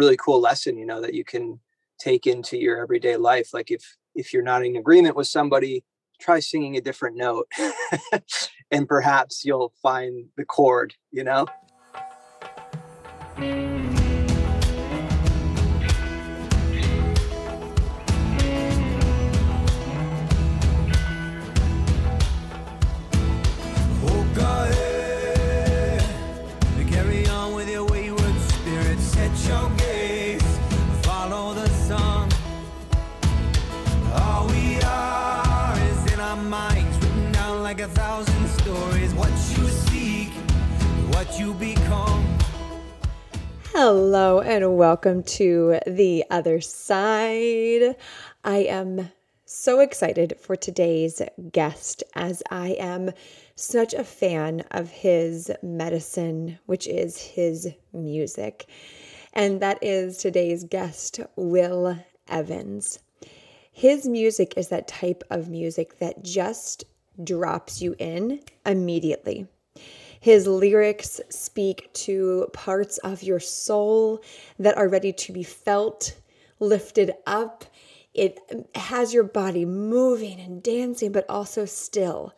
really cool lesson, you know, that you can take into your everyday life. Like if if you're not in agreement with somebody, try singing a different note, and perhaps you'll find the chord. You know. Hello, and welcome to the other side. I am so excited for today's guest as I am such a fan of his medicine, which is his music. And that is today's guest, Will Evans. His music is that type of music that just drops you in immediately. His lyrics speak to parts of your soul that are ready to be felt, lifted up. It has your body moving and dancing, but also still.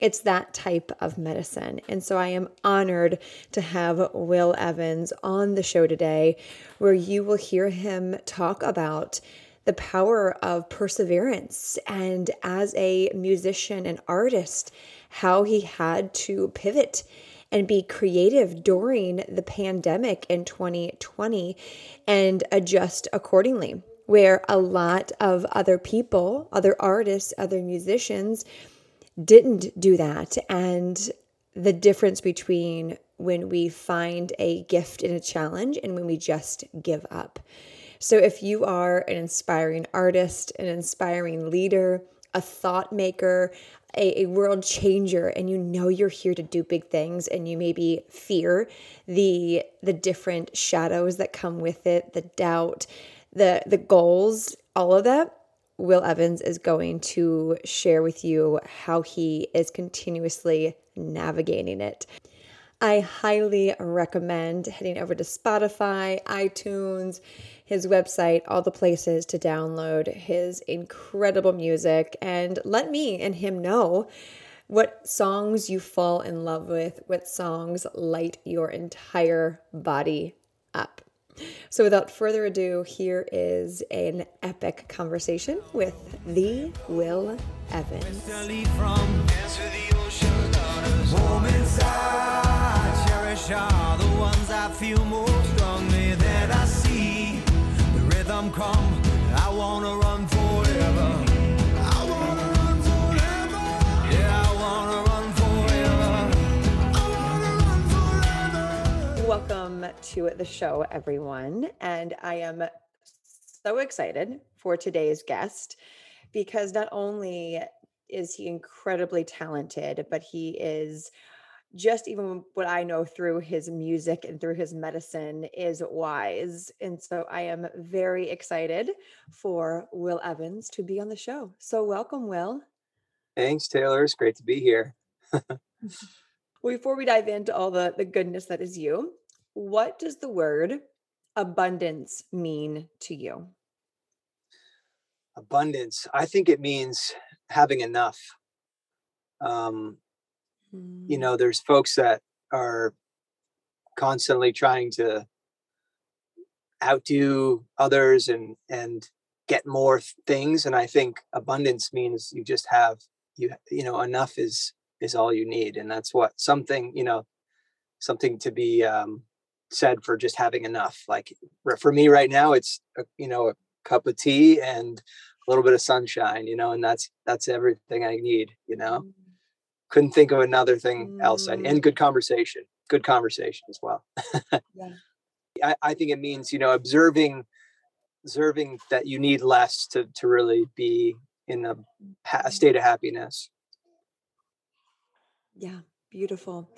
It's that type of medicine. And so I am honored to have Will Evans on the show today, where you will hear him talk about the power of perseverance and as a musician and artist how he had to pivot and be creative during the pandemic in 2020 and adjust accordingly. Where a lot of other people, other artists, other musicians didn't do that. And the difference between when we find a gift in a challenge and when we just give up. So, if you are an inspiring artist, an inspiring leader, a thought maker, a, a, world changer and you know you're here to do big things and you maybe fear the the different shadows that come with it the doubt the the goals all of that will evans is going to share with you how he is continuously navigating it I highly recommend heading over to Spotify, iTunes, his website, all the places to download his incredible music and let me and him know what songs you fall in love with, what songs light your entire body up. So, without further ado, here is an epic conversation with the Will Evans. Are the ones I feel most strongly that I see the rhythm come. I wanna run forever. Welcome to the show, everyone. And I am so excited for today's guest because not only is he incredibly talented, but he is just even what I know through his music and through his medicine is wise. And so I am very excited for Will Evans to be on the show. So welcome, Will. Thanks, Taylor. It's great to be here. Before we dive into all the, the goodness that is you, what does the word abundance mean to you? Abundance. I think it means having enough. Um, you mm. know there's folks that are constantly trying to outdo others and and get more things and i think abundance means you just have you you know enough is is all you need and that's what something you know something to be um said for just having enough. Like for me right now it's a, you know a cup of tea and a little bit of sunshine you know and that's that's everything i need you know? Mm couldn't think of another thing mm. else and, and good conversation good conversation as well yeah. I, I think it means you know observing observing that you need less to to really be in a, state of happiness yeah beautiful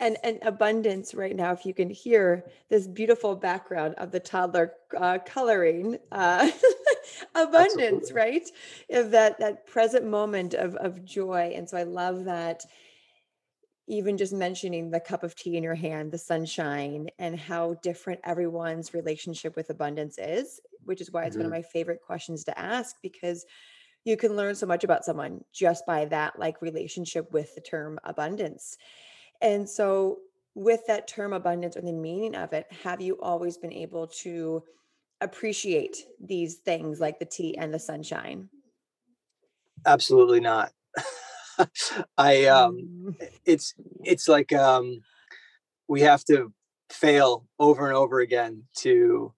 and and abundance right now if you can hear this beautiful background of the toddler uh, coloring uh, abundance Absolutely. right of that that present moment of of joy and so i love that even just mentioning the cup of tea in your hand, the sunshine, and how different everyone's relationship with abundance is, which is why it's mm-hmm. one of mm-hmm. my favorite questions to ask because you can learn so much about someone just by that like relationship with the term abundance. And so with that term abundance or the meaning of it, have you always been able to appreciate these things like the tea and the sunshine? Absolutely not. I um mm. it's it's like um we have to fail over and over again to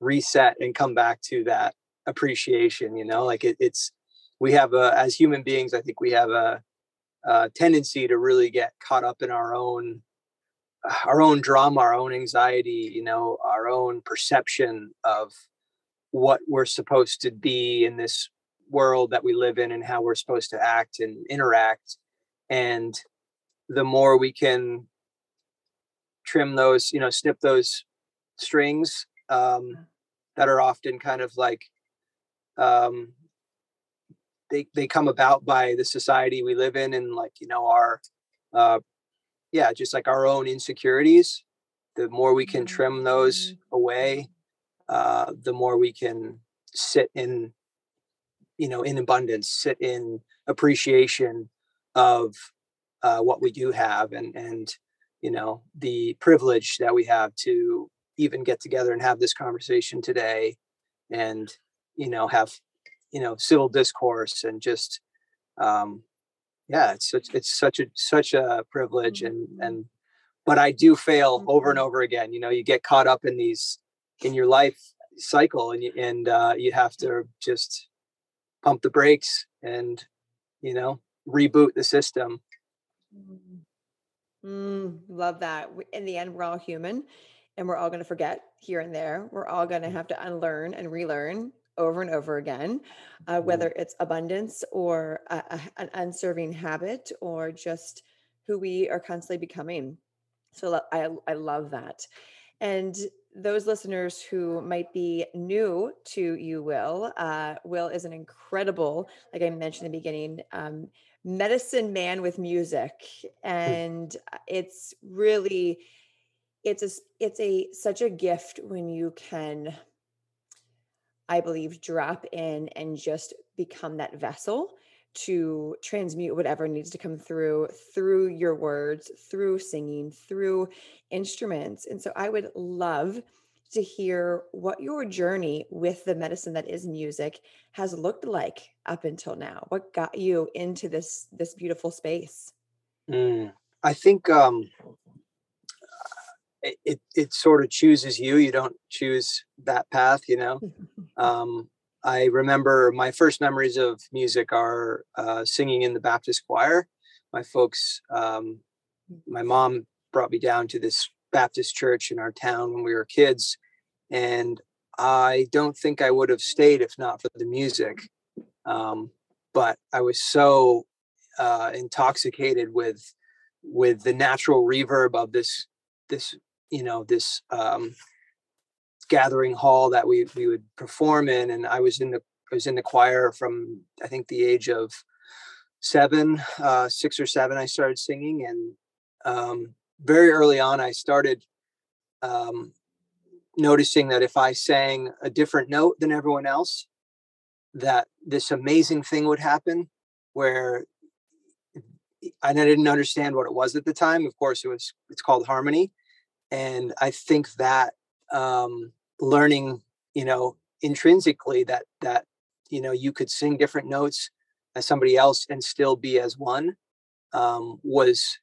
reset and come back to that appreciation you know like it, it's we have a as human beings i think we have a, a tendency to really get caught up in our own our own drama our own anxiety you know our own perception of what we're supposed to be in this world that we live in and how we're supposed to act and interact. And the more we can trim those you know snip those strings um, that are often kind of like um, they they come about by the society we live in and like you know our uh, yeah just like our own insecurities the more we can trim those mm-hmm. away uh, the more we can sit in you know in abundance sit in appreciation of uh, what we do have and and you know the privilege that we have to even get together and have this conversation today and you know have you know civil discourse and just um yeah it's such it's such a such a privilege and mm-hmm. and but i do fail over and mm-hmm. over again you know you get caught up in these in your life cycle and you, and uh, you have to just pump the brakes and you know reboot the system. Mm, mm love that. In the end we're all human and we're all going to forget here and there. We're all going to have to unlearn and relearn over and over again, uh, mm-hmm. whether it's abundance or a, a, an unserving habit or just who we are constantly becoming. So I, I love that. And those listeners who might be new to you, Will, uh, Will is an incredible, like I mentioned in the beginning, um, medicine man with music, hmm. and it's really, it's a, it's a such a gift when you can I believe, drop in and just become that vessel to transmute whatever needs to come through through your words, through singing, through instruments. And so I would love to hear what your journey with the medicine that is music has looked like up until now. What got you into this this beautiful space? Mm, I think um, it, it sort of chooses you you don't choose that path you know? Um, i remember my first memories of music are uh, singing in the baptist choir. My folks um, my mom brought me down to this baptist church in our town when we were kids and i don't think i would have stayed if not for the music. Um, but i was so uh, intoxicated with with the natural reverb of this this you know this um, gathering hall that we we would perform in, and I was in the I was in the choir from I think the age of seven, uh, six or seven. I started singing, and um, very early on, I started um, noticing that if I sang a different note than everyone else, that this amazing thing would happen where and I didn't understand what it was at the time. Of course, it was it's called harmony, and i think that um, learning you know intrinsically that that you know you could sing different notes as somebody else and still be as one um, was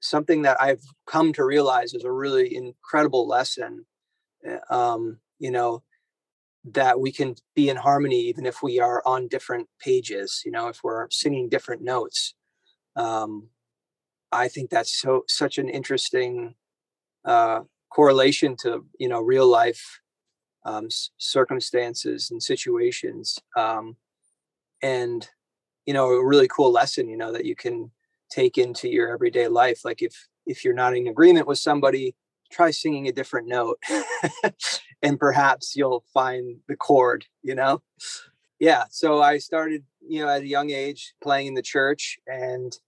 something that i've come to realize is a really incredible lesson eh, um, you know that we can be in harmony even if we are on different pages you know if we're singing different notes um, i think that's so such an interesting uh, correlation to you know real life um, circumstances and situations um, and you know a really cool lesson you know that you can take into your everyday life like if if you're not in agreement with somebody try singing a different note and perhaps you'll find the chord you know? Yeah so i started you know at a young age playing in the church and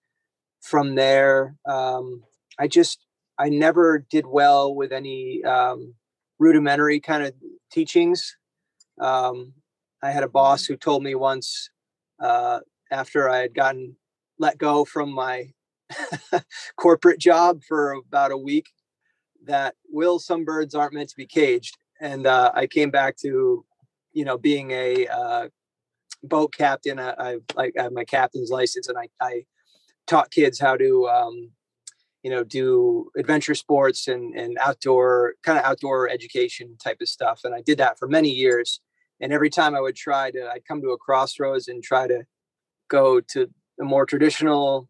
from there, um, I just I never did well with any um, rudimentary kind of teachings. Um, I had a boss who told me once uh, after I had gotten let go from my corporate job for about a week that will some birds aren't meant to be caged. And uh, i came back to you know being a uh, boat captain. I, I I have my captain's license and i, I taught kids how to um, you know do adventure sports and and outdoor kind of outdoor education type of stuff and i did that for many years and every time i would try to i'd come to a crossroads and try to go to a more traditional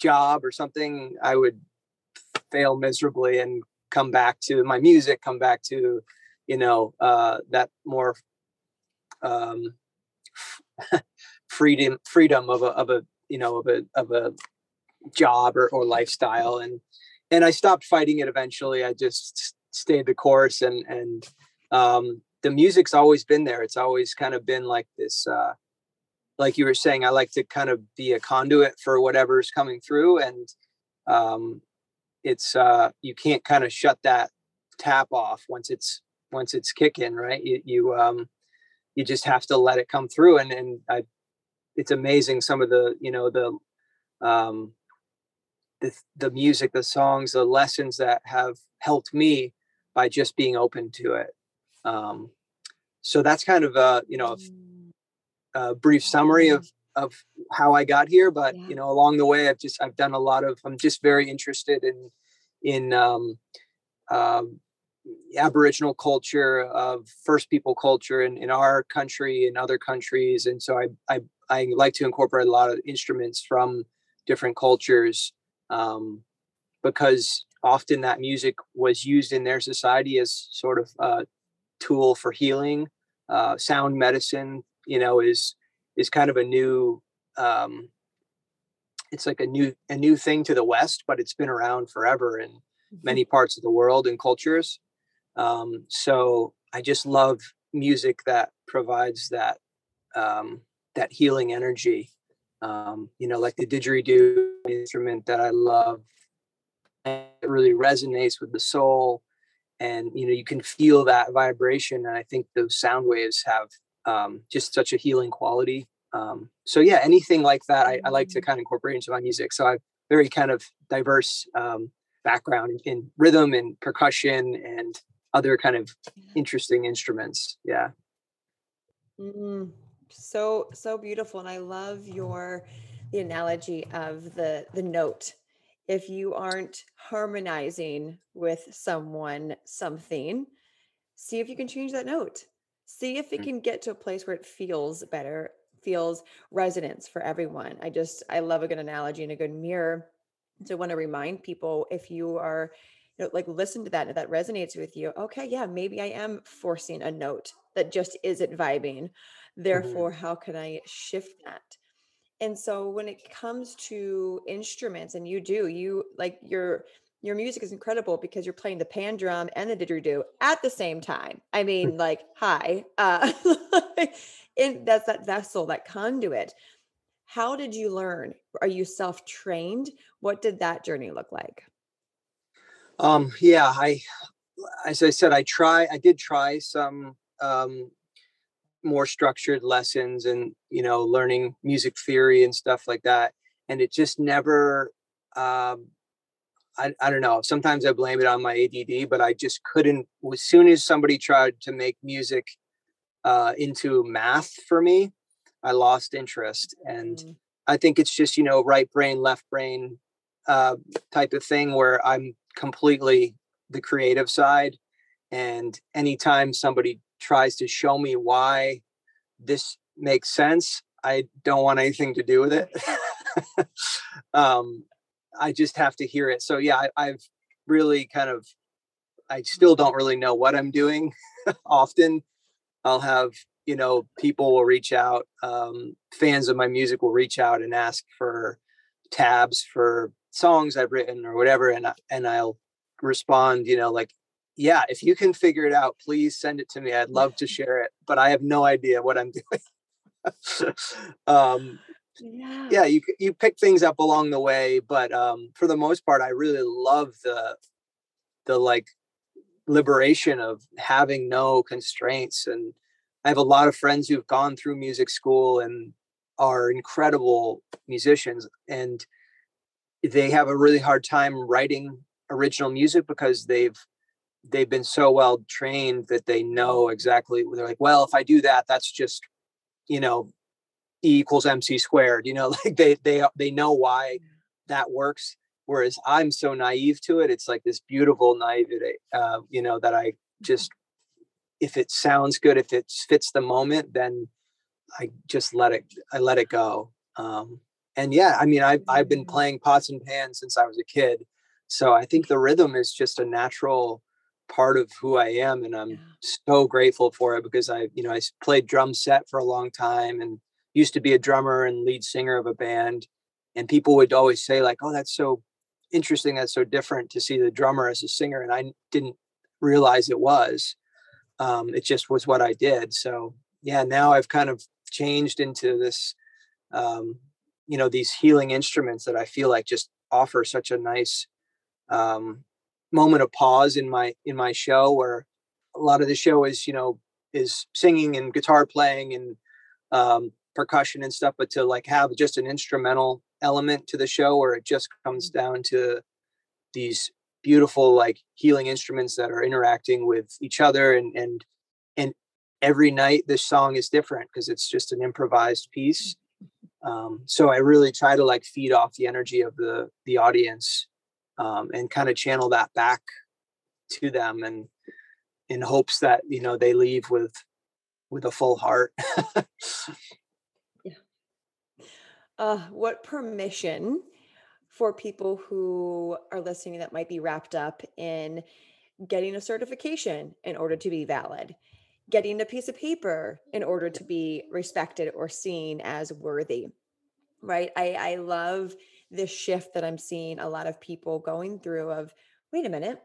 job or something i would fail miserably and come back to my music come back to you know uh that more um freedom freedom of a of a you know of a of a job or, or lifestyle and and i stopped fighting it eventually. I just stayed the course and and um the music's always been there. It's always kind of been like this uh like you were saying i like to kind of be a conduit for whatever's coming through and um it's uh you can't kind of shut that tap off once it's once it's kicking right? You, you um you just have to let it come through and and i it's amazing some of the you know the um the the music the songs the lessons that have helped me by just being open to it um so that's kind of a you know a, a brief summary of of how I got here, but yeah. you know, along the way, I've just I've done a lot of. I'm just very interested in in um, um, Aboriginal culture, of First People culture, in, in our country and other countries, and so I I I like to incorporate a lot of instruments from different cultures um, because often that music was used in their society as sort of a tool for healing. Uh, sound medicine, you know, is is kind of a new um, it's like a new a new thing to the west but it's been around forever in mm-hmm. many parts of the world and cultures um, so i just love music that provides that um, that healing energy um, you know like the didgeridoo instrument that i love it really resonates with the soul and you know you can feel that vibration and i think those sound waves have um, just such a healing quality. Um, so yeah, anything like that, I, I, like to mm. kind of incorporate into my music. So I've very kind of diverse um, background in, in, rhythm and percussion and other kind of interesting instruments. Yeah. Mm, so so beautiful, and I love your the analogy of the the note. If you aren't harmonizing with someone something, see if you can change that note see if it mm. can get to a place where it feels better feels resonance for everyone i just i love a good analogy and a good mirror so i want to remind people if you are you know, like listen to that and if that resonates with you okay yeah maybe i am forcing a note that just isn't vibing mm-hmm. therefore mm-hmm. how can i shift that and so when it comes to instruments and you do you like you're your music is incredible because you're playing the pan drum and the didgeridoo at the same time. I mean, like, hi, uh, and that's that vessel, that conduit. How did you learn? Are you self trained? What did that journey look like? Um, yeah, I, as I said, I try, I did try some um, more structured lessons and, you know, learning music theory and stuff like that. And it just never, um, I, I don't know. Sometimes I blame it on my ADD, but I just couldn't. As soon as somebody tried to make music uh, into math for me, I lost interest. And mm. I think it's just, you know, right brain, left brain uh, type of thing where I'm completely the creative side. And anytime somebody tries to show me why this makes sense, I don't want anything to do with it. um, I just have to hear it. So yeah, I, have really kind of, I still don't really know what I'm doing. Often, I'll have you know people will reach out, um, fans of my music will reach out and ask for tabs for songs I've written or whatever, and I, and I'll respond, you know, like, yeah, if you can figure it out, please send it to me. I'd love to share it, but I have no idea what I'm doing. um, yeah. yeah, you you pick things up along the way, but um, for the most part, I really love the the like liberation of having no constraints. And I have a lot of friends who've gone through music school and are incredible musicians, and they have a really hard time writing original music because they've they've been so well trained that they know exactly they're like well if i do that that's just you know e equals mc squared you know like they they they know why that works whereas i'm so naive to it it's like this beautiful naivety uh, you know that i just if it sounds good if it fits the moment then i just let it i let it go um and yeah i mean i've, I've been playing pots and pans since i was a kid so i think the rhythm is just a natural part of who I am and I'm yeah. so grateful for it because I you know I played drum set for a long time and used to be a drummer and lead singer of a band and people would always say like oh that's so interesting that's so different to see the drummer as a singer and I didn't realize it was um, it just was what I did so yeah now I've kind of changed into this um, you know these healing instruments that I feel like just offer such a nice um, moment of pause in my in my show where a lot of the show is you know is singing and guitar playing and um, percussion and stuff but to like have just an instrumental element to the show where it just comes mm-hmm. down to these beautiful like healing instruments that are interacting with each other and and and every night this song is different because it's just an improvised piece mm-hmm. um, so i really try to like feed off the energy of the the audience um, and kind of channel that back to them and in hopes that you know they leave with with a full heart. Yeah. Uh, what permission for people who are listening that might be wrapped up in getting a certification in order to be valid getting a piece of paper in order to be respected or seen as worthy right? I i love this shift that I'm seeing a lot of people going through of wait a minute,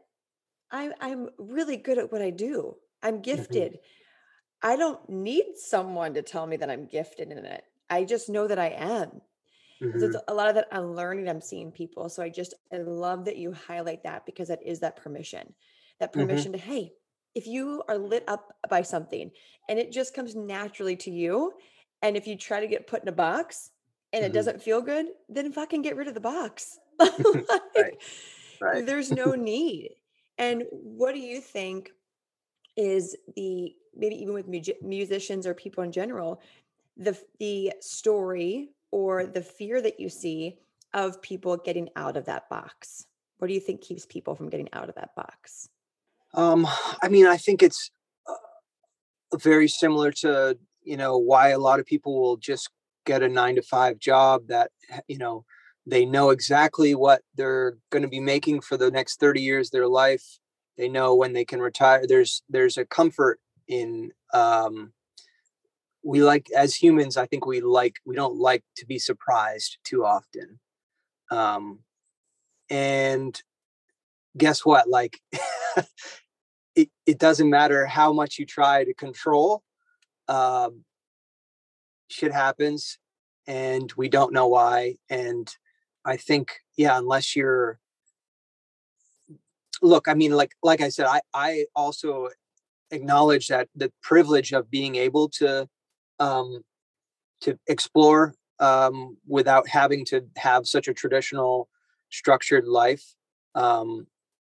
I'm I'm really good at what I do. I'm mm-hmm. gifted. Mm-hmm. I don't need someone to tell me that I'm gifted in it. I just know that I am. Mm-hmm. So a lot of that unlearning I'm seeing people. So I just I love that you highlight that because that is that permission. That mm-hmm. permission mm-hmm. to, hey, if you are lit up by something and it just comes naturally to you, and if you try to get put in a box, and mm-hmm. it doesn't feel good, then fucking get rid of the box. like, right. Right. There's no need. And what do you think is the maybe even with mu- musicians or people in general, the the story or the fear that you see of people getting out of that box? What do you think keeps people from getting out of that box? Um, I mean, I think it's uh, very similar to you know why a lot of people will just get a nine to five job that you know they know exactly what they're going to be making for the next 30 years of their life. They know when they can retire there's there's a comfort in um we like as humans i think we like we don't like to be surprised too often. Um and guess what? Like it, it doesn't matter how much you try to control um shit happens and we don't know why and i think yeah unless you're look i mean like like i said i i also acknowledge that the privilege of being able to um to explore um without having to have such a traditional structured life um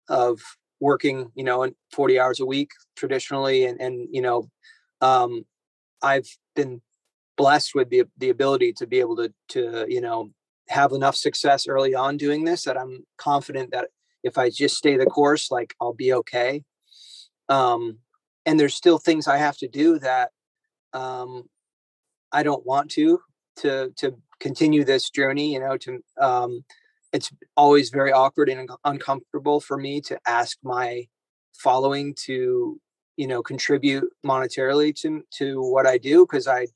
of working you know 40 hours a week traditionally and and you know um i've been blessed with the the ability to be able to to you know have enough success early on doing this that I'm confident that if I just stay the course, like I'll be okay. Um, and there's still things I have to do that um, I don't want to to to continue this journey. You know, to um, it's always very awkward and uncomfortable for me to ask my following to you know contribute monetarily to to what I do because I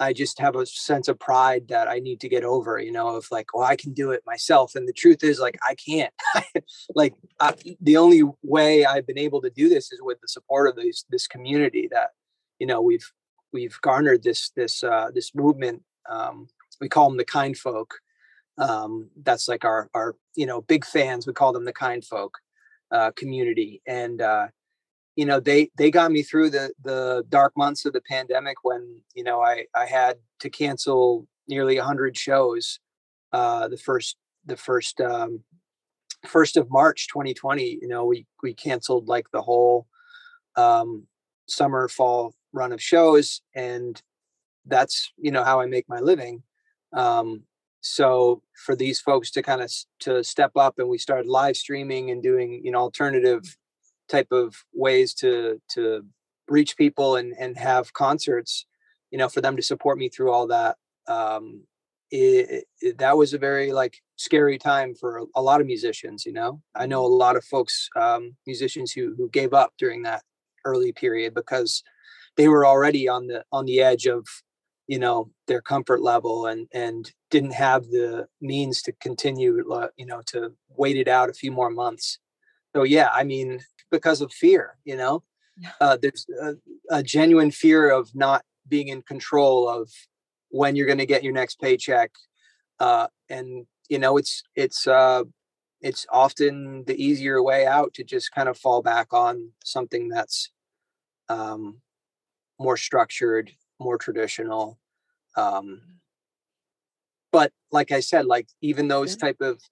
I just have a sense of pride that I need to get over, you know, of like, well, I can do it myself. And the truth is, like, I can't. like, I, the only way I've been able to do this is with the support of this this community that, you know, we've we've garnered this this uh, this movement um, we call them the kind folk. Um, that's like our our you know big fans. We call them the kind folk uh, community, and uh, you know they they got me through the the dark months of the pandemic when you know I I had to cancel nearly 100 shows uh, the first the first um, first of March 2020. You know we we canceled like the whole um, summer fall run of shows and that's you know how i make my living um, so for these folks to kind of to step up and we started live streaming and doing you know alternative type of ways to to reach people and and have concerts you know for them to support me through all that um it, it, that was a very like scary time for a lot of musicians you know? I know a lot of folks um musicians who who gave up during that early period because they were already on the on the edge of you know their comfort level and and didn't have the means to continue you know to wait it out a few more months. So yeah i mean because of fear you know uh, there's a, a, genuine fear of not being in control of when you're going to get your next paycheck uh, and you know it's it's uh, it's often the easier way out to just kind of fall back on something that's um, more structured, more traditional. Um, but like I said, like even those yeah. type of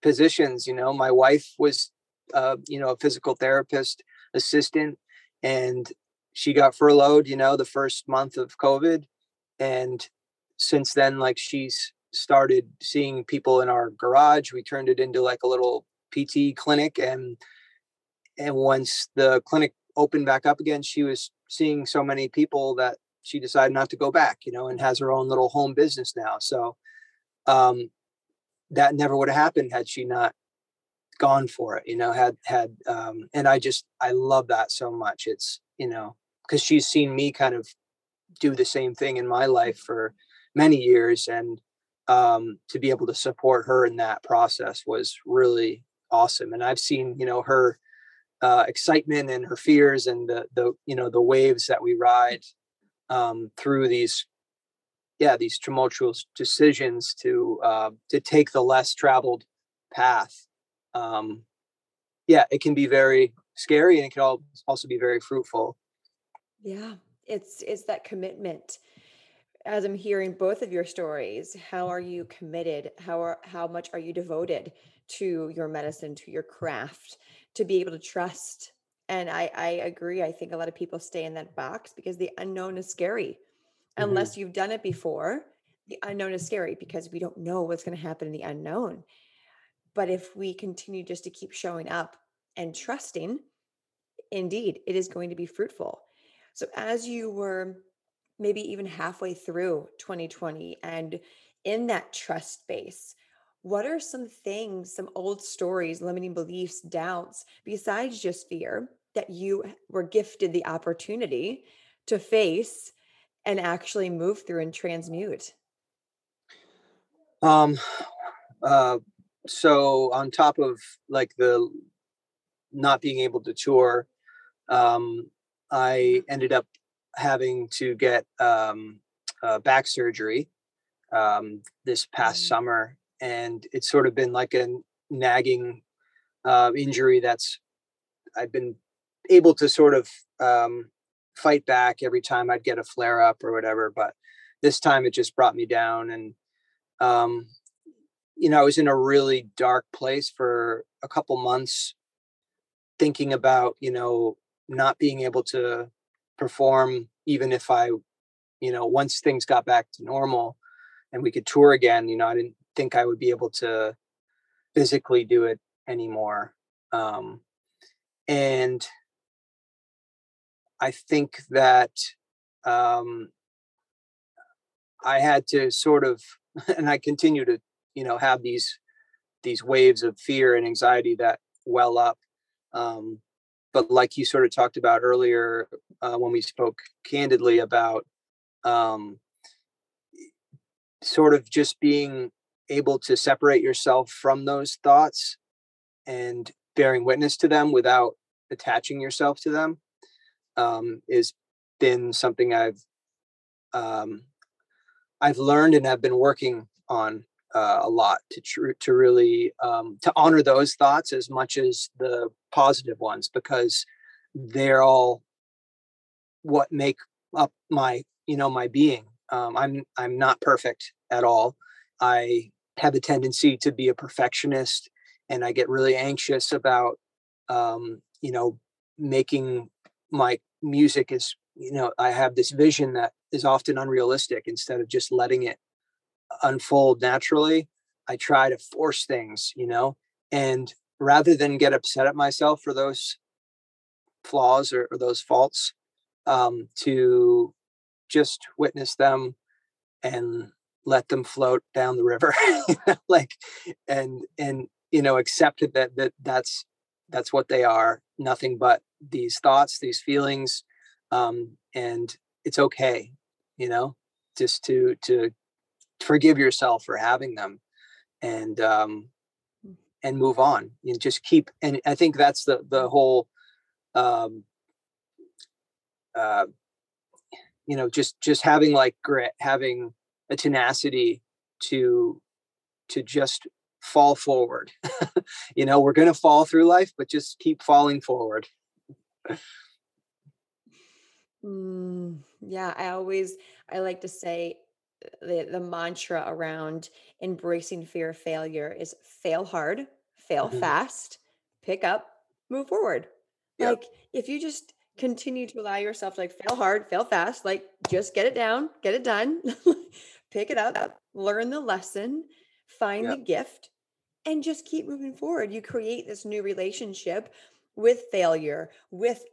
positions, you know, my wife was, uh, you know, a physical therapist assistant, and she got furloughed, you know, the first month of COVID, and since then, like she's started seeing people in our garage. We turned it into like a little PT clinic, and and once the clinic opened back up again, she was seeing so many people that she decided not to go back, you know, and has her own little home business now. So um, that never would have happened had she not gone for it, you know, had, had, um, and I just, I love that so much. It's, you know, because she's seen me kind of do the same thing in my life for many years. And um, to be able to support her in that process was really awesome. And I've seen, you know, her uh, excitement and her fears and the the you know the waves that we ride um, through these yeah these tumultuous decisions to uh, to take the less traveled path um, yeah it can be very scary and it can also be very fruitful yeah it's it's that commitment as i'm hearing both of your stories how are you committed how are how much are you devoted to your medicine to your craft to be able to trust. And I, I agree. I think a lot of people stay in that box because the unknown is scary. Mm-hmm. Unless you've done it before, the unknown is scary because we don't know what's going to happen in the unknown. But if we continue just to keep showing up and trusting, indeed, it is going to be fruitful. So as you were maybe even halfway through 2020 and in that trust base, what are some things, some old stories, limiting beliefs, doubts, besides just fear, that you were gifted the opportunity to face and actually move through and transmute? Um, uh, so on top of like the not being able to tour, um, I ended up having to get um, uh, back surgery um, this past mm. summer and it's sort of been like a nagging uh, injury that's I've been able to sort of um, fight back every time I'd get a flare up or whatever, but this time it just brought me down and um, you know I was in a really dark place for a couple months thinking about you know not being able to perform even if I you know once things got back to normal and we could tour again you know I didn't think I would be able to physically do it anymore. Um, and I think that um, I had to sort of, and I continue to, you know, have these these waves of fear and anxiety that well up. Um, but like you sort of talked about earlier uh, when we spoke candidly about um, sort of just being able to separate yourself from those thoughts and bearing witness to them without attaching yourself to them um, is been something I've um, I've learned and have been working on uh, a lot to tr- to really um, to honor those thoughts as much as the positive ones because they're all what make up my you know my being. Um, i'm i'm not perfect at all. I have a tendency to be a perfectionist and i get really anxious about um, you know making my music is you know i have this vision that is often unrealistic instead of just letting it unfold naturally i try to force things you know? And rather than get upset at myself for those flaws or, or those faults um, to just witness them and let them float down the river like and and you know accept that that that's that's what they are nothing but these thoughts these feelings um and it's okay you know just to to forgive yourself for having them and um mm. and move on and just keep and i think that's the the whole um uh you know just just having like grit having a tenacity to to just fall forward. You know we're going to fall through life but just keep falling forward. Mm, yeah i always i like to say the the mantra around embracing fear of failure is fail hard fail mm-hmm. fast pick up move forward yep. like if you just continue to allow yourself to like fail hard, fail fast, like just get it down, get it done, pick it up, learn the lesson, find yep. the gift, and just keep moving forward. You create this new relationship with failure, with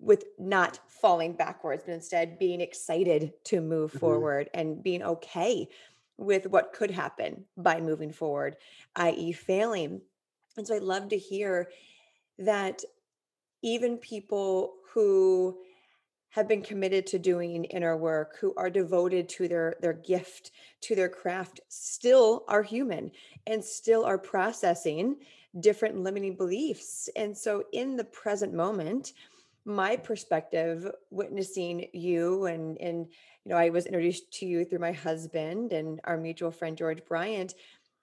with not falling backwards, but instead being excited to move mm-hmm. forward and being okay with what could happen by moving forward, i.e., failing. And so I love to hear that even people who have been committed to doing inner work who are devoted to their their gift to their craft still are human and still are processing different limiting beliefs and so in the present moment my perspective witnessing you and and you know i was introduced to you through my husband and our mutual friend george bryant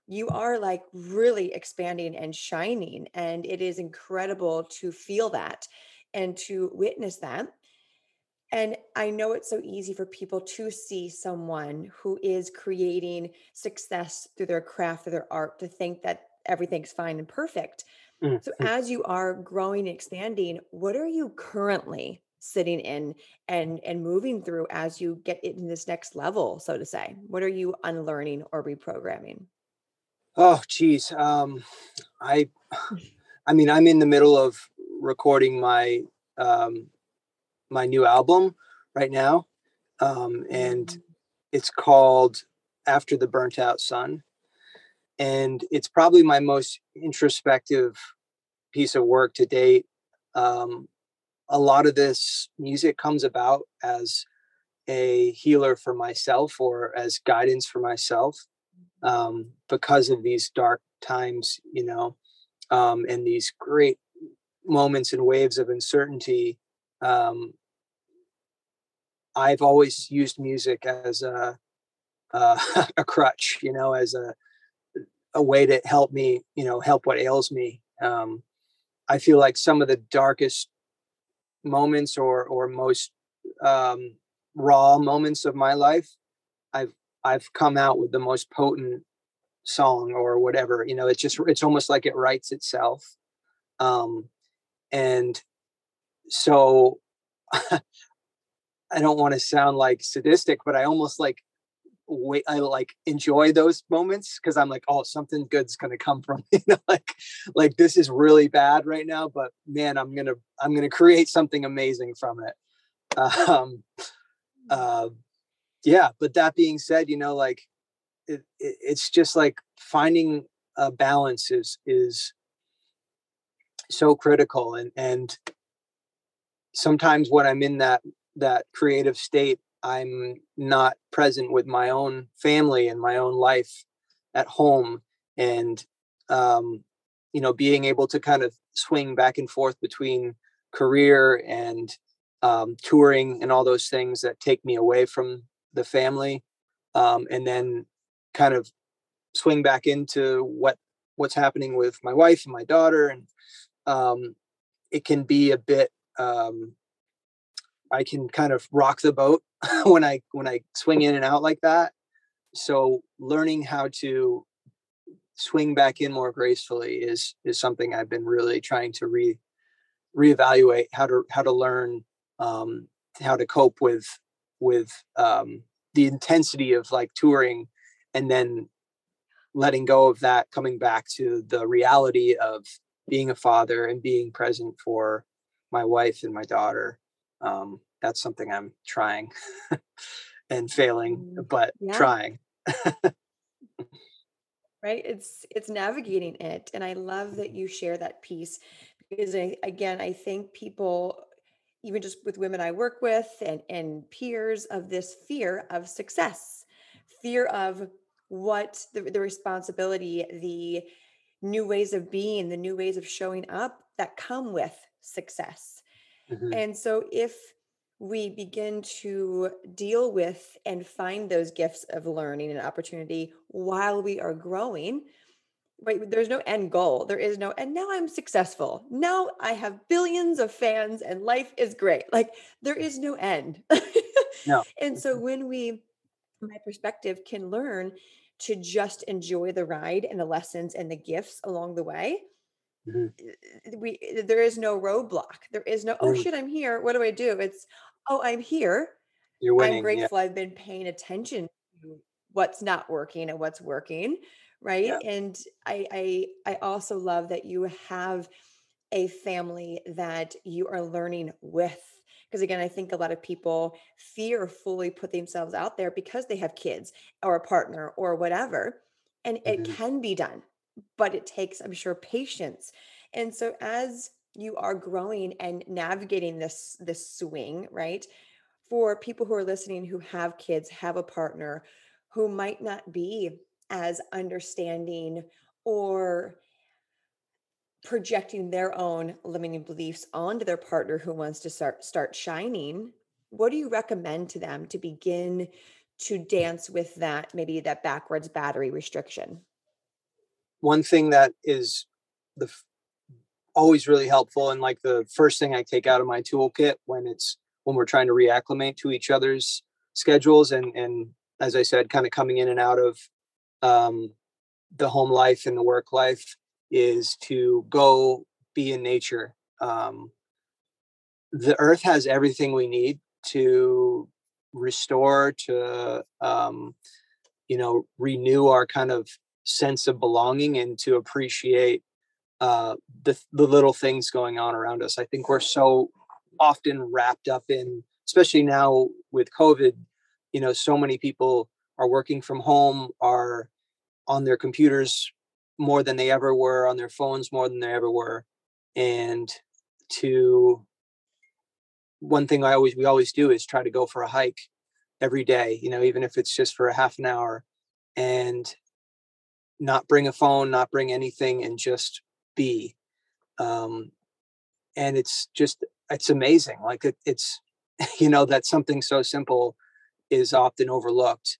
you are like really expanding and shining and it is incredible to feel that and to witness that. And I know it's so easy for people to see someone who is creating success through their craft, through their art, to think that everything's fine and perfect. Mm-hmm. So, as you are growing and expanding, what are you currently sitting in and and moving through as you get in this next level, so to say? What are you unlearning or reprogramming? Oh, geez, um, I, I mean, I'm in the middle of recording my um, my new album right now, um, and mm. it's called After the Burnt Out Sun, and it's probably my most introspective piece of work to date. Um, a lot of this music comes about as a healer for myself or as guidance for myself um, because of these dark times, you know, um, and these great moments and waves of uncertainty, um, I've always used music as a uh, a crutch, you know, as a a way to help me, you know, help what ails me. Um, I feel like some of the darkest moments or or most um, raw moments of my life, I've I've come out with the most potent song or whatever. You know, it's just it's almost like it writes itself. Um, and so I don't want to sound like sadistic, but I almost like wait I like enjoy those moments because I'm like, oh, something good's gonna come from you know, like like this is really bad right now, but man, I'm gonna I'm gonna create something amazing from it. Um uh yeah, but that being said, you know, like it, it, it's just like finding a balance is is so critical and and sometimes when i'm in that that creative state i'm not present with my own family and my own life at home and um you know being able to kind of swing back and forth between career and um, touring and all those things that take me away from the family um, and then kind of swing back into what what's happening with my wife and my daughter and um, it can be a bit um, i can kind of rock the boat when i when i swing in and out like that. So learning how to swing back in more gracefully is is something i've been really trying to re reevaluate how to how to learn um, how to cope with with um, the intensity of like touring and then letting go of that coming back to the reality of being a father and being present for my wife and my daughter um, that's something i'm trying and failing Mm, but Yeah, trying right. It's it's navigating it, and I love that you share that piece because I, again, I think people, even just with women I work with and and peers, of this fear of success, fear of what the, the responsibility, the new ways of being, the new ways of showing up that come with success. Mhm, And so, if we begin to deal with and find those gifts of learning and opportunity while we are growing, right? There's no end goal. There is no, and now I'm successful. Now I have billions of fans and life is great. Like, there is no end. no and so, when we, my perspective, can learn to just enjoy the ride and the lessons and the gifts along the way Mhm, uh, we uh, there is no roadblock. There is no, oh shit, I'm here. What do I do? It's, oh, I'm here. you're I'm winning yeah grateful I've been paying attention to what's not working and what's working. Right. yeah And I I I also love that you have a family that you are learning with. Because again, I think a lot of people fear fully put themselves out there because they have kids or a partner or whatever. And it mhm, can be done, but it takes, I'm sure, patience. And so as you are growing and navigating this this swing, right? For people who are listening who have kids, have a partner who might not be as understanding or projecting their own limiting beliefs onto their partner who wants to start start shining what do you recommend to them to begin to dance with that maybe that backwards battery restriction one thing that is the always really helpful and like the first thing I take out of my toolkit when it's when we're trying to reacclimate to each other's schedules and and as I said, kind of coming in and out of um, the home life and the work life is to go be in nature. Um, the earth has everything we need to restore, to um, you know, renew our kind of sense of belonging and to appreciate uh, the the little things going on around us. I think we're so often wrapped up in, especially now with COVID. You know, so many people are working from home, are on their computers more than they ever were, on their phones more than they ever were, and to one thing I always we always do is try to go for a hike every day. You know, even if it's just for a half an hour, and not bring a phone, not bring anything, and just be. Um, and it's just it's amazing like it, it's you know that something so simple is often overlooked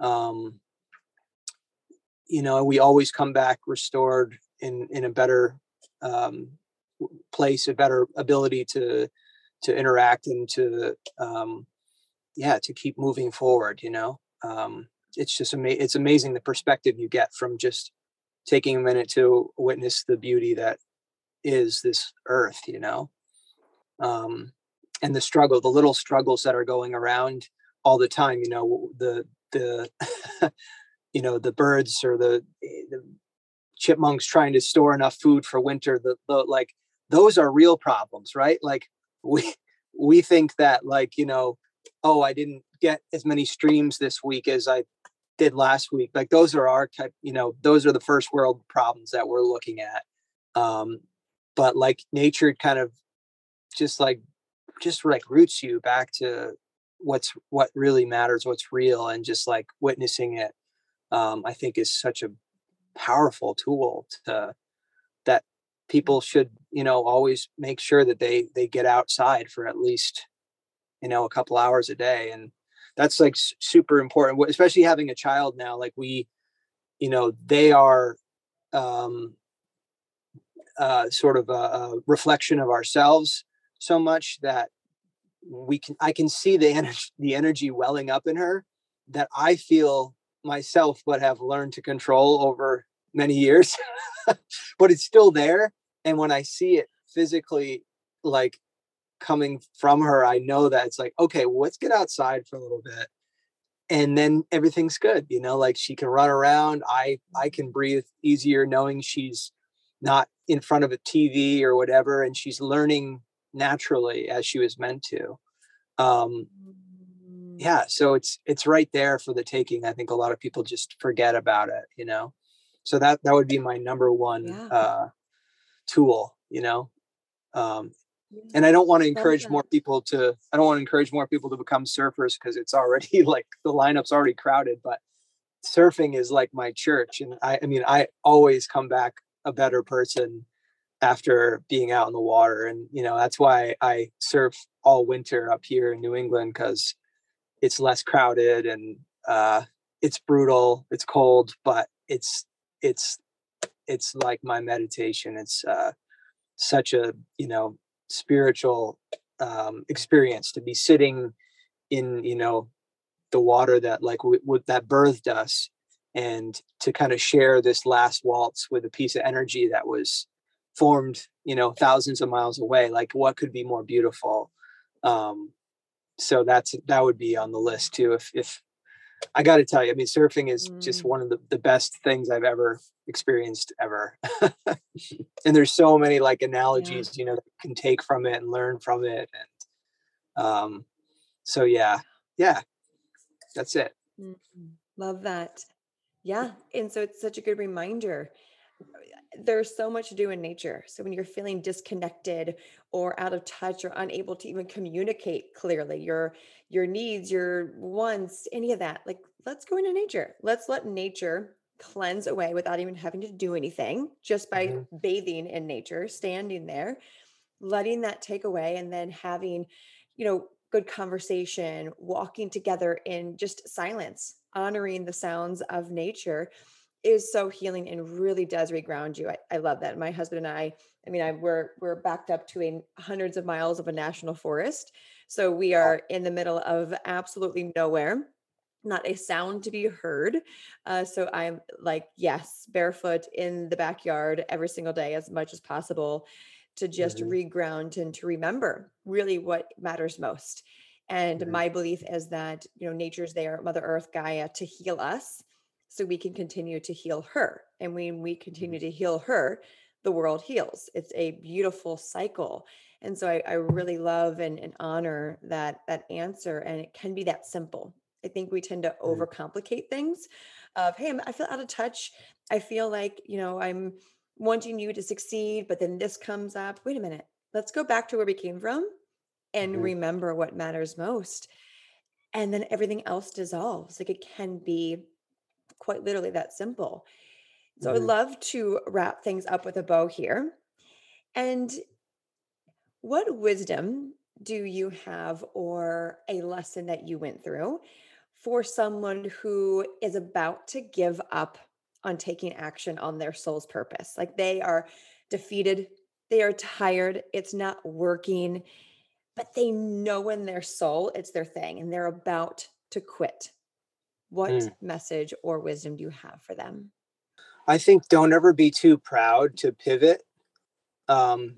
um you know we always come back restored in in a better um place a better ability to to interact and to um yeah to keep moving forward you know um it's just ama- it's amazing the perspective you get from just taking a minute to witness the beauty that is this earth you know um, and the struggle, the little struggles that are going around all the time. You know, the the you know the birds or the, eh, the chipmunks trying to store enough food for winter. The, the like those are real problems, right? Like we we think that like you know, oh, I didn't get as many streams this week as I did last week. Like those are our type, you know, those are the first world problems that we're looking at. Um, but like nature kind of just like just like roots you back to what's what really matters what's real and just like witnessing it um i think is such a powerful tool to that people should you know always make sure that they they get outside for at least you know a couple hours a day and that's like super important especially having a child now like we you know they are um uh sort of a, a reflection of ourselves so much that we can i can see the energy the energy welling up in her that i feel myself but have learned to control over many years. But it's still there and when i see it physically like coming from her i know that it's like okay well, let's get outside for a little bit and then everything's good you know like she can run around i i can breathe easier knowing she's not in front of a tv or whatever and she's learning naturally as she was meant to um mm. yeah so it's it's right there for the taking i think a lot of people just forget about it you know so that that would be my number one yeah. uh tool you know um and i don't want to encourage more people to i don't want to encourage more people to become surfers because it's already like the lineup's already crowded but surfing is like my church and i i mean i always come back a better person after being out in the water and you know that's why i surf all winter up here in new england because it's less crowded and uh it's brutal it's cold but it's it's it's like my meditation it's uh such a you know spiritual um experience to be sitting in you know the water that like w- w- that birthed us and to kind of share this last waltz with a piece of energy that was formed you know thousands of miles away like what could be more beautiful? Um so that's that would be on the list too if if i got to tell you i mean surfing is mm. just one of the, the best things i've ever experienced ever and there's so many like analogies yeah. you know that you can take from it and learn from it and um so yeah yeah that's it mm-hmm. love that yeah and so it's such a good reminder there's so much to do in nature. So when you're feeling disconnected or out of touch or unable to even communicate clearly your your needs, your wants, any of that, like let's go into nature. Let's let nature cleanse away without even having to do anything, just by mm-hmm. bathing in nature, standing there, letting that take away and then having, you know, good conversation, walking together in just silence, honoring the sounds of nature is so healing and really does reground you. I, I love that. My husband and I, I mean, I we're we're backed up to a hundreds of miles of a national forest. So we are in the middle of absolutely nowhere, not a sound to be heard. Uh, so I'm like, yes, barefoot in the backyard every single day as much as possible to just mm-hmm. reground and to remember really what matters most. And mm-hmm. my belief is that, you know, nature's there, Mother Earth, Gaia, to heal us so we can continue to heal her. And when we continue mm-hmm. to heal her, the world heals. It's a beautiful cycle. And so I, I really love and, and, honor that that answer. And it can be that simple. I think we tend to mm-hmm. overcomplicate things of, hey, I feel out of touch. I feel like, you know, I'm wanting you to succeed, but then this comes up. Wait a minute. Let's go back to where we came from and mm-hmm. remember what matters most. And then everything else dissolves. Like it can be quite literally that simple. So mm-hmm. I'd love to wrap things up with a bow here. And what wisdom do you have or a lesson that you went through for someone who is about to give up on taking action on their soul's purpose? Like they are defeated, they are tired, it's not working, but they know in their soul it's their thing and they're about to quit what mm. message or wisdom do you have for them? I think don't ever be too proud to pivot um,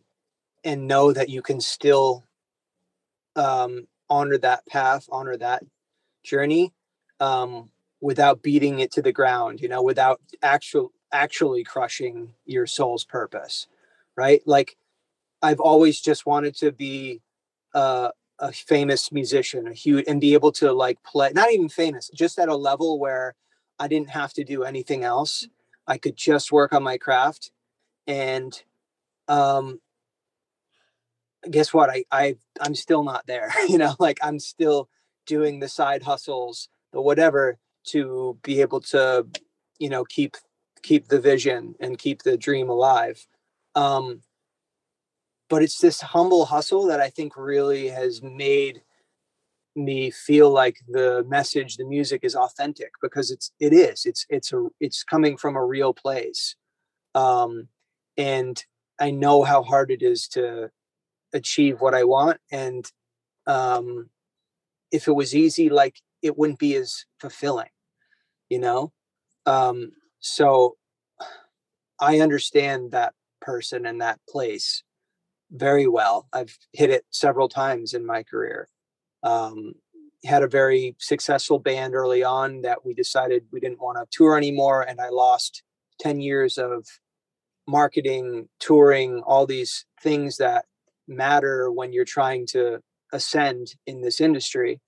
and know that you can still um, honor that path, honor that journey um, without beating it to the ground, you know, without actual actually crushing your soul's purpose, right? Like I've always just wanted to be uh, a famous musician, a huge, and be able to like play, not even famous, just at a level where I didn't have to do anything else. I could just work on my craft. And um guess what? I I I'm still not there. you know, like I'm still doing the side hustles, the whatever to be able to, you know, keep keep the vision and keep the dream alive. Um but it's this humble hustle that I think really has made me feel like the message the music is authentic because it's it is it's it's a it's coming from a real place. Um and i know how hard it is to achieve what i want and um if it was easy like it wouldn't be as fulfilling you know? Um so i understand that person and that place very well. I've hit it several times in my career. Um, had a very successful band early on that we decided we didn't want to tour anymore and i lost 10 years of marketing touring all these things that matter when you're trying to ascend in this industry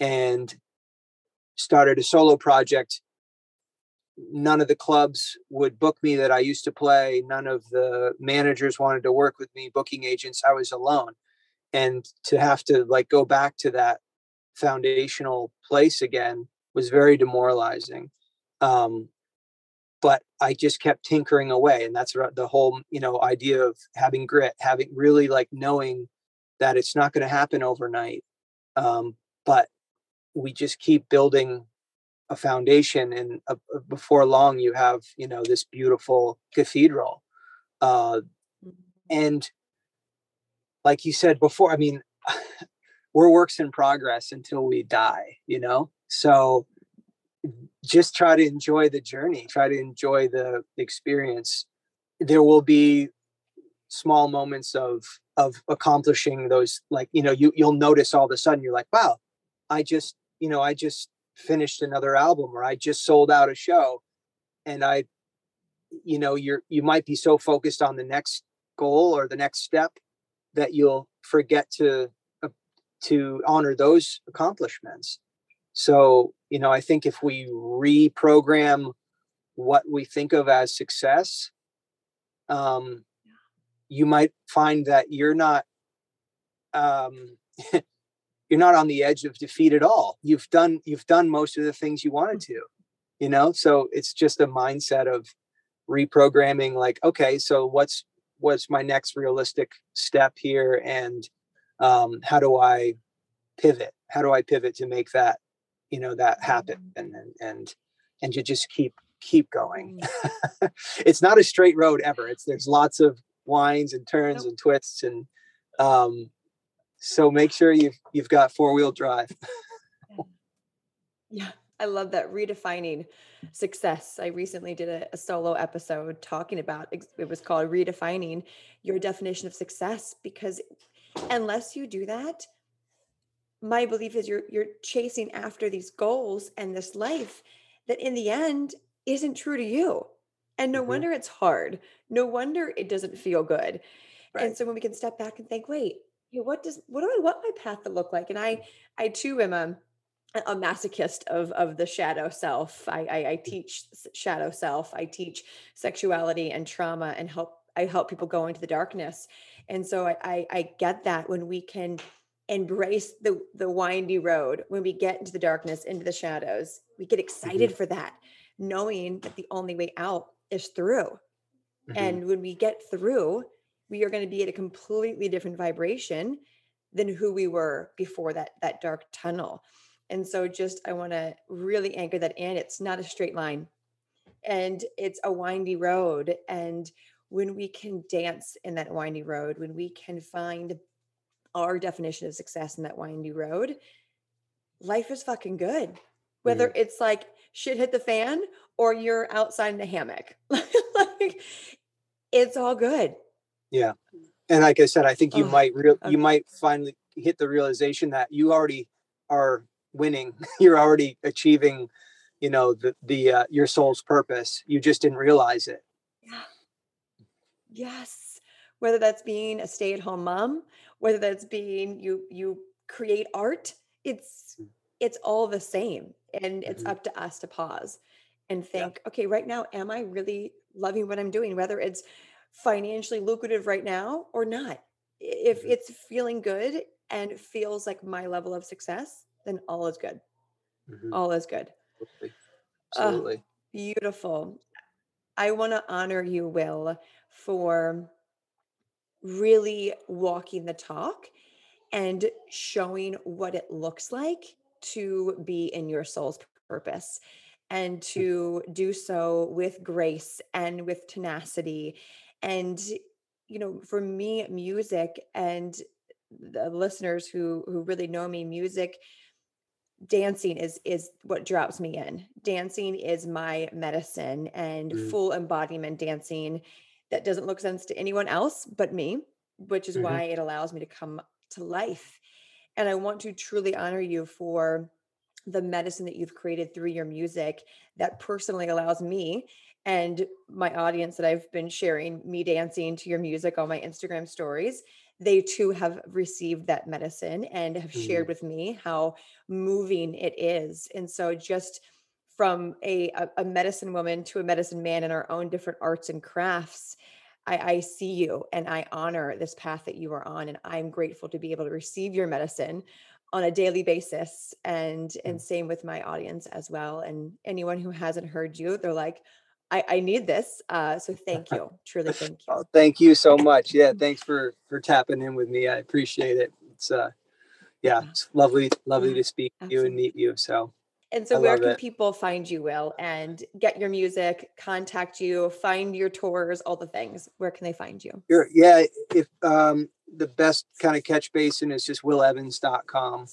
and started a solo project none of the clubs would book me that i used to play none of the managers wanted to work with me booking agents i was alone. And to have to like go back to that foundational place again was very demoralizing. Um, but i just kept tinkering away and that's the whole you know idea of having grit having really like knowing that it's not going to happen overnight. Um, but we just keep building a foundation and uh, before long you have you know this beautiful cathedral uh, mm-hmm. and like you said before, I mean, we're works in progress until we die, you know? So just try to enjoy the journey, try to enjoy the experience. There will be small moments of of accomplishing those like you know you you'll notice all of a sudden you're like wow i just you know i just finished another album or i just sold out a show and i you know you're you might be so focused on the next goal or the next step that you'll forget to uh, to honor those accomplishments. So you know i think if we reprogram what we think of as success um you might find that you're not um you're not on the edge of defeat at all. You've done you've done most of the things you wanted to you know? So it's just a mindset of reprogramming like okay so what's what's my next realistic step here? And um, how do i pivot? How do i pivot to make that you know that happen? Mm-hmm. and and and to just keep keep going. Mm. it's not a straight road ever. It's there's lots of winds and turns and twists and um so make sure you've you've got four-wheel drive yeah I love that redefining success. I recently did a, a, solo episode talking about it was called redefining your definition of success because unless you do that, my belief is you're you're chasing after these goals and this life that in the end isn't true to you. And no mm-hmm. wonder it's hard. No wonder it doesn't feel good. Right. And so when we can step back and think, wait, what does what do I want my path to look like? And I I too am a a masochist of of the shadow self. I, I, I teach shadow self. I teach sexuality and trauma and help I help people go into the darkness. And so I, I, I get that when we can embrace the the windy road, when we get into the darkness, into the shadows, we get excited mm-hmm. for that, knowing that the only way out is through. Mm-hmm. And when we get through, we are going to be at a completely different vibration than who we were before that that dark tunnel. And so just I want to really anchor that in. It's not a straight line and it's a windy road. And when we can dance in that windy road, when we can find our definition of success in that windy road, life is fucking good. Whether mm. it's like shit hit the fan or you're outside in a hammock, like it's all good. Yeah. And like I said, I think you oh, might real okay. you might finally hit the realization that you already are winning you're already achieving you know the the uh, your soul's purpose you just didn't realize it yeah yes whether that's being a stay-at-home mom whether that's being you you create art it's mm. it's all the same and it's mm-hmm. up to us to pause and think yeah. okay right now am i really loving what i'm doing whether it's financially lucrative right now or not if mm-hmm. it's feeling good and feels like my level of success then all is good. Mm-hmm. All is good. Absolutely. Uh, beautiful. I want to honor you, Will, for really walking the talk and showing what it looks like to be in your soul's purpose and Mm. to do so with grace and with tenacity and you know for me music and the listeners who who really know me music dancing is is what drops me in dancing is my medicine and Mm. full embodiment dancing that doesn't look sense to anyone else but me which is Mhm. why it allows me to come to life and i want to truly honor you for the medicine that you've created through your music that personally allows me and my audience that I've been sharing me dancing to your music on my Instagram stories, they too have received that medicine and have shared Mhm. with me how moving it is. And so just from a, a, a medicine woman to a medicine man in our own different arts and crafts, I, I see you and I honor this path that you are on. And I'm grateful to be able to receive your medicine on a daily basis and and same with my audience as well and anyone who hasn't heard you they're like i i need this uh so thank you truly thank you Oh, thank you so much. Yeah, thanks for for tapping in with me. I appreciate it. It's uh yeah, it's lovely lovely to speak to you and meet you. So and so I where can it. people find you will and get your music contact you find your tours all the things where can they find you Sure. Yeah, if um the best kind of catch basin is just willevans.com.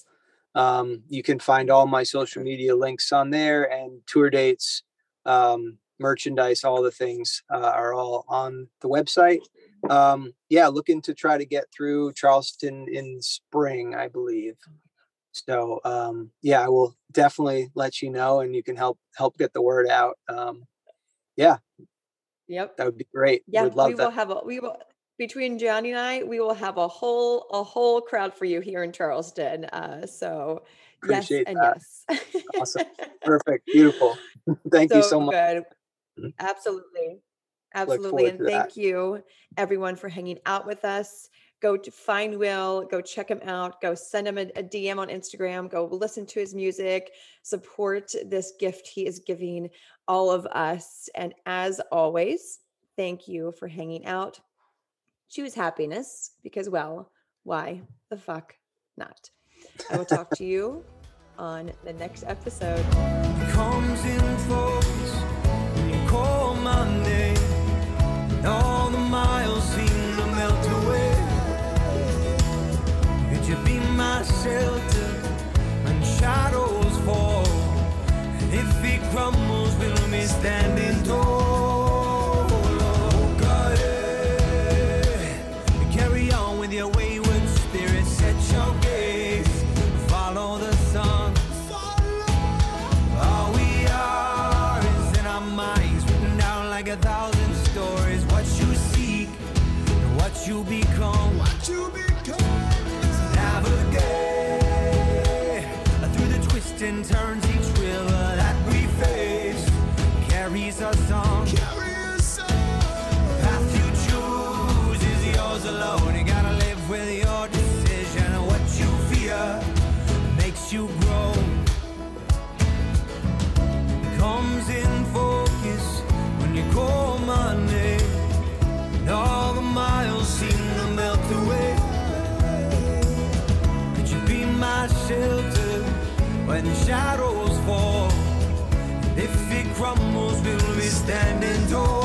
Um, you can find all my social media links on there and tour dates, um, merchandise, all the things uh, are all on the website. Um, yeah, looking to try to get through Charleston in spring, I believe. So um, yeah, I will definitely let you know, and you can help help get the word out. Um, yeah, yep that would be great. yeah we love will have a we will between johnny and i we will have a whole a whole crowd for you here in charleston uh so yes Appreciate and that. yes Awesome. Perfect. Beautiful. Thank you so so much. good. Mm-hmm. absolutely. Absolutely and to that. thank you everyone for hanging out with us. Go to find will go check him out go send him a, a dm on instagram go listen to his music support this gift he is giving all of us and as always thank you for hanging out. Choose happiness because well why the fuck not? I will talk to you on the next episode my. And all the miles seem to melt away. Could you be my shelter when shadows fall? And if it crumbles, will be standing tall. Shadows fall? If it crumbles, we'll be standing tall.